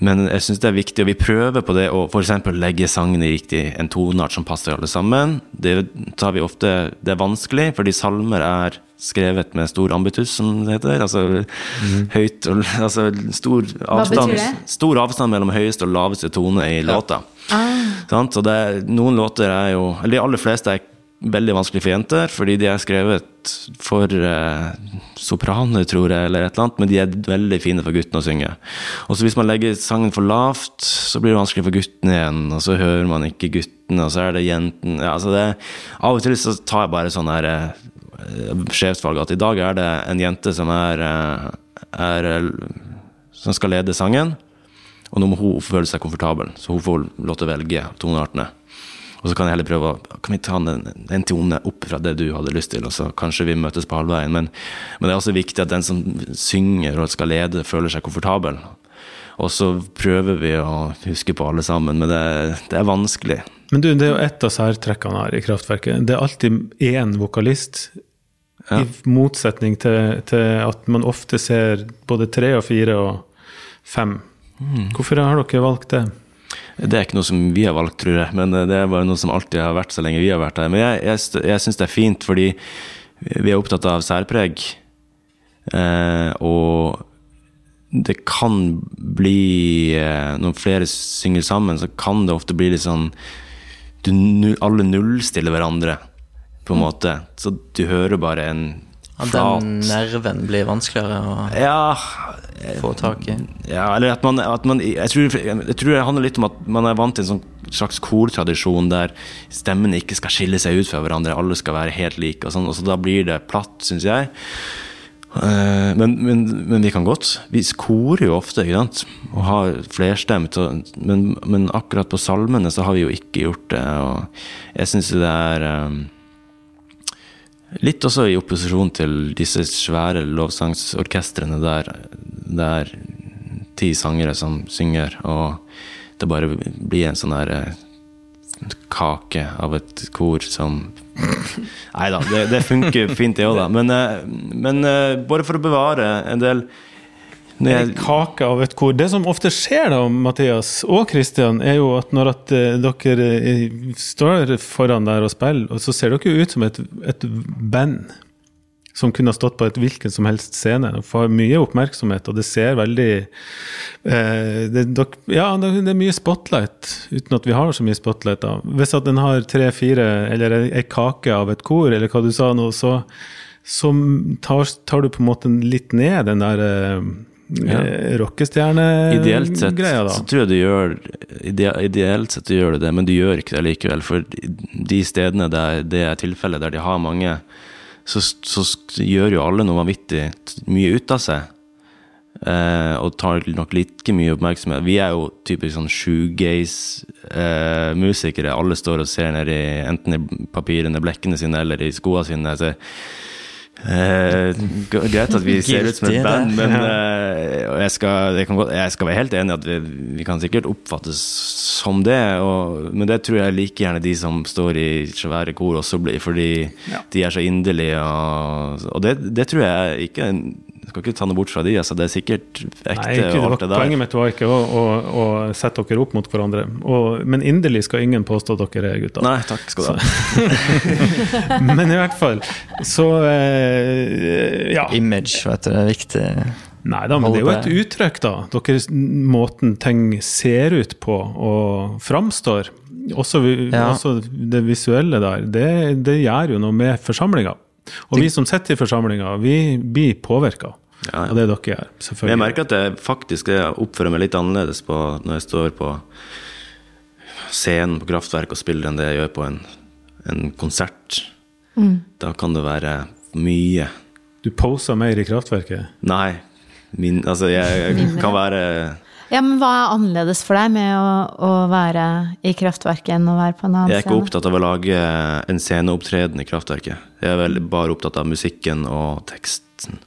men jeg syns det er viktig, og vi prøver på det å f.eks. legge sangene i riktig en toneart som passer alle sammen. Det tar vi ofte Det er vanskelig, fordi salmer er skrevet med stor ambitus, som det heter. Altså høyt og Altså stor avstand, stor avstand mellom høyeste og laveste tone i låta. Sant? Og det, er- noen låter er jo Eller de aller fleste er veldig vanskelig for jenter, fordi de er skrevet for eh, sopraner, tror jeg, eller et eller annet, men de er veldig fine for guttene å synge. Og så hvis man legger sangen for lavt, så blir det vanskelig for guttene igjen, og så hører man ikke guttene, og så er det jentene ja, altså det, Av og til så tar jeg bare sånn her eh, sjefsvalg at i dag er det en jente som er, eh, er som skal lede sangen. Og nå må hun føle seg komfortabel, så hun får lov til å velge toneartene. Og så kan jeg heller prøve å Kan vi ta en, en tone opp fra det du hadde lyst til, og så kanskje vi møtes på halvveien. Men, men det er også viktig at den som synger og skal lede, føler seg komfortabel. Og så prøver vi å huske på alle sammen, men det, det er vanskelig. Men du, det er jo ett av særtrekkene her i Kraftverket. Det er alltid én vokalist. Ja. I motsetning til, til at man ofte ser både tre og fire og fem. Mm. Hvorfor har dere valgt det? Det er ikke noe som vi har valgt, tror jeg, men det er bare noe som alltid har vært så lenge vi har vært her. Men jeg, jeg, jeg syns det er fint, fordi vi er opptatt av særpreg. Eh, og det kan bli eh, Når flere synger sammen, så kan det ofte bli litt sånn du, Alle nullstiller hverandre, på en måte. Så du hører bare en At den nerven blir vanskeligere å Ja, få tak i. ja, eller at man, at man jeg, tror, jeg tror det handler litt om at man er vant til en sånn slags kortradisjon der stemmene ikke skal skille seg ut fra hverandre, alle skal være helt like, og sånn, og så da blir det platt, syns jeg. Eh, men, men, men vi kan godt. Vi korer jo ofte, ikke sant, og har flerstemt, og, men, men akkurat på salmene så har vi jo ikke gjort det, og jeg syns det er eh, Litt også i opposisjon til disse svære lovsangsorkestrene der det er ti sangere som synger, og det bare blir en sånn her eh, kake av et kor som Nei da, det, det funker fint det òg, da. Men, eh, men eh, bare for å bevare en del jeg, kake av et kor. Det som ofte skjer da, Mathias og Kristian, er jo at når at eh, dere eh, står foran der og spiller, og så ser dere ut som et, et band som kunne ha stått på et hvilken som helst scene. De får mye oppmerksomhet, og det ser veldig eh, det, dere, Ja, det er mye spotlight, uten at vi har så mye spotlight. da. Hvis at den har tre-fire, eller ei kake av et kor, eller hva du sa nå, så, så tar, tar du på en måte litt ned den der eh, Ja. eh, rockestjerne-greia, da. så tror jeg du gjør Ideelt sett du gjør det, men du gjør ikke det likevel. For de stedene der det er tilfellet, der de har mange, så, så gjør jo alle noe vanvittig mye ut av seg. Eh, og tar nok like mye oppmerksomhet. Vi er jo typisk sånn shoegaze-musikere. alle står og ser ned i enten i papirene, blekkene sine eller i skoene sine. Så Eh, greit at vi ser ut som et band, men eh, jeg, skal, jeg, kan godt, jeg skal være helt enig i at vi, vi kan sikkert oppfattes som det, og, men det tror jeg like gjerne de som står i svære kor også blir, fordi de er så inderlige, og, og det, det tror jeg ikke skal ikke ta noe bort fra de, altså det er sikkert ekte Nei, ikke, det og var, alt det der. poenget mitt var ikke å, å, å sette dere opp mot hverandre. Og, men inderlig skal ingen påstå at dere er gutter. Nei, takk skal du ha. Men i hvert fall, så eh, Ja. Image, vet du, det er viktig. Nei da, men det er jo et uttrykk, da. Deres måten ting ser ut på og framstår. Også, vi- Ja. også det visuelle der. Det, det gjør jo noe med forsamlinga. Og vi som sitter i forsamlinga, vi blir påvirka Ja, ja. Og det dere gjør. Men jeg merker at jeg faktisk jeg oppfører meg litt annerledes på, når jeg står på scenen på Kraftverk og spiller enn det jeg gjør på en, en konsert. Da kan det være mye. Du poser mer i kraftverket. Nei, min, altså jeg, jeg kan være Ja, men hva er annerledes for deg med å, å være i kraftverket enn å være på en annen scene? Jeg er ikke opptatt av å lage en sceneopptreden i Kraftverket. Jeg er vel bare opptatt av musikken og teksten.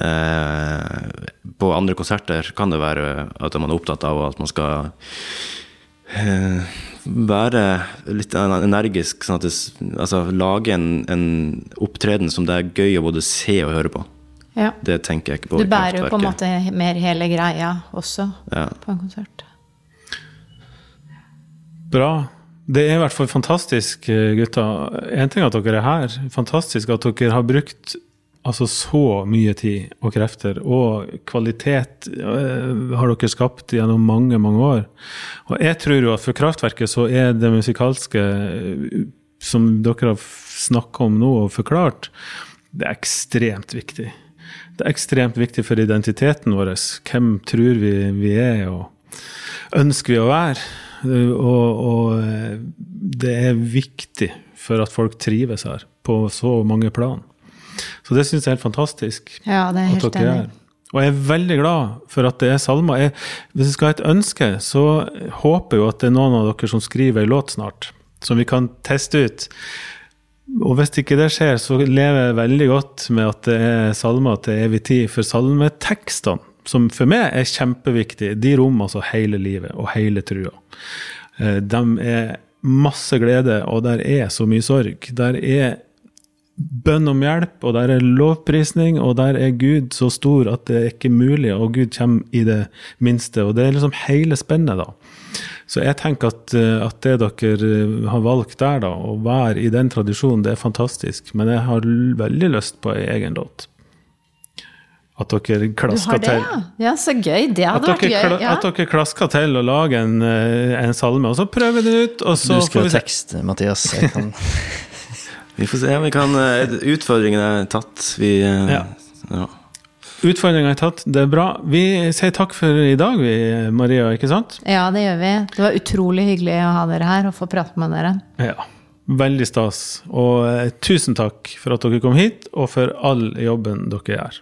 Eh, på andre konserter kan det være at man er opptatt av at man skal eh, være litt energisk, sånn at det, altså lage en, en opptreden som det er gøy å både se og høre på. Ja. Det tenker jeg ikke på Du bærer jo på en måte mer hele greia også Ja. på en konsert. Bra. Det er i hvert fall fantastisk, gutta. gutter. En ting at dere er her. Fantastisk at dere har brukt altså så mye tid og krefter. Og kvalitet eh, har dere skapt gjennom mange, mange år. Og jeg tror jo at for Kraftverket så er det musikalske eh, som dere har snakka om nå og forklart, det er ekstremt viktig. Det er ekstremt viktig for identiteten vår. Hvem tror vi vi er, og ønsker vi å være? Og, og eh, det er viktig for at folk trives her, på så mange plan. Så det syns jeg er helt fantastisk. Ja, det er helt enig. Og jeg er veldig glad for at det er salmer. Jeg, hvis jeg skal ha et ønske, så håper jeg at det er noen av dere som skriver ei låt snart, som vi kan teste ut. Og hvis ikke det skjer, så lever jeg veldig godt med at det er salmer til evig tid. For salmetekstene, som for meg er kjempeviktige, de rommer altså hele livet og hele trua. Eh, De er masse glede, og der er så mye sorg. Der er bønn om hjelp, og der er lovprisning, og der er Gud så stor at det er ikke mulig, og Gud kommer i det minste. Og det er liksom hele spennet, da. Så jeg tenker at, eh, at det dere eh, har valgt der, da, å være i den tradisjonen, det er fantastisk. Men jeg har veldig lyst på ei egen låt. At dere Du klasker har det, til. ja? Ja, så gøy. Det hadde vært gøy. kla- Ja. at dere klasker til å lage en, eh, en salme, og så prøver den ut, og så Du får skriver vi tekst, Mathias. Jeg kan Vi får se om vi kan eh, Utfordringen er tatt. Vi eh, Ja. ja. Utfordringa er tatt, det er bra. Vi sier takk for i dag, vi, Maria, ikke sant? ja, det gjør vi. Det var utrolig hyggelig å ha dere her og få prate med dere. Ja. Veldig stas. Og eh, tusen takk for at dere kom hit, og for all jobben dere gjør.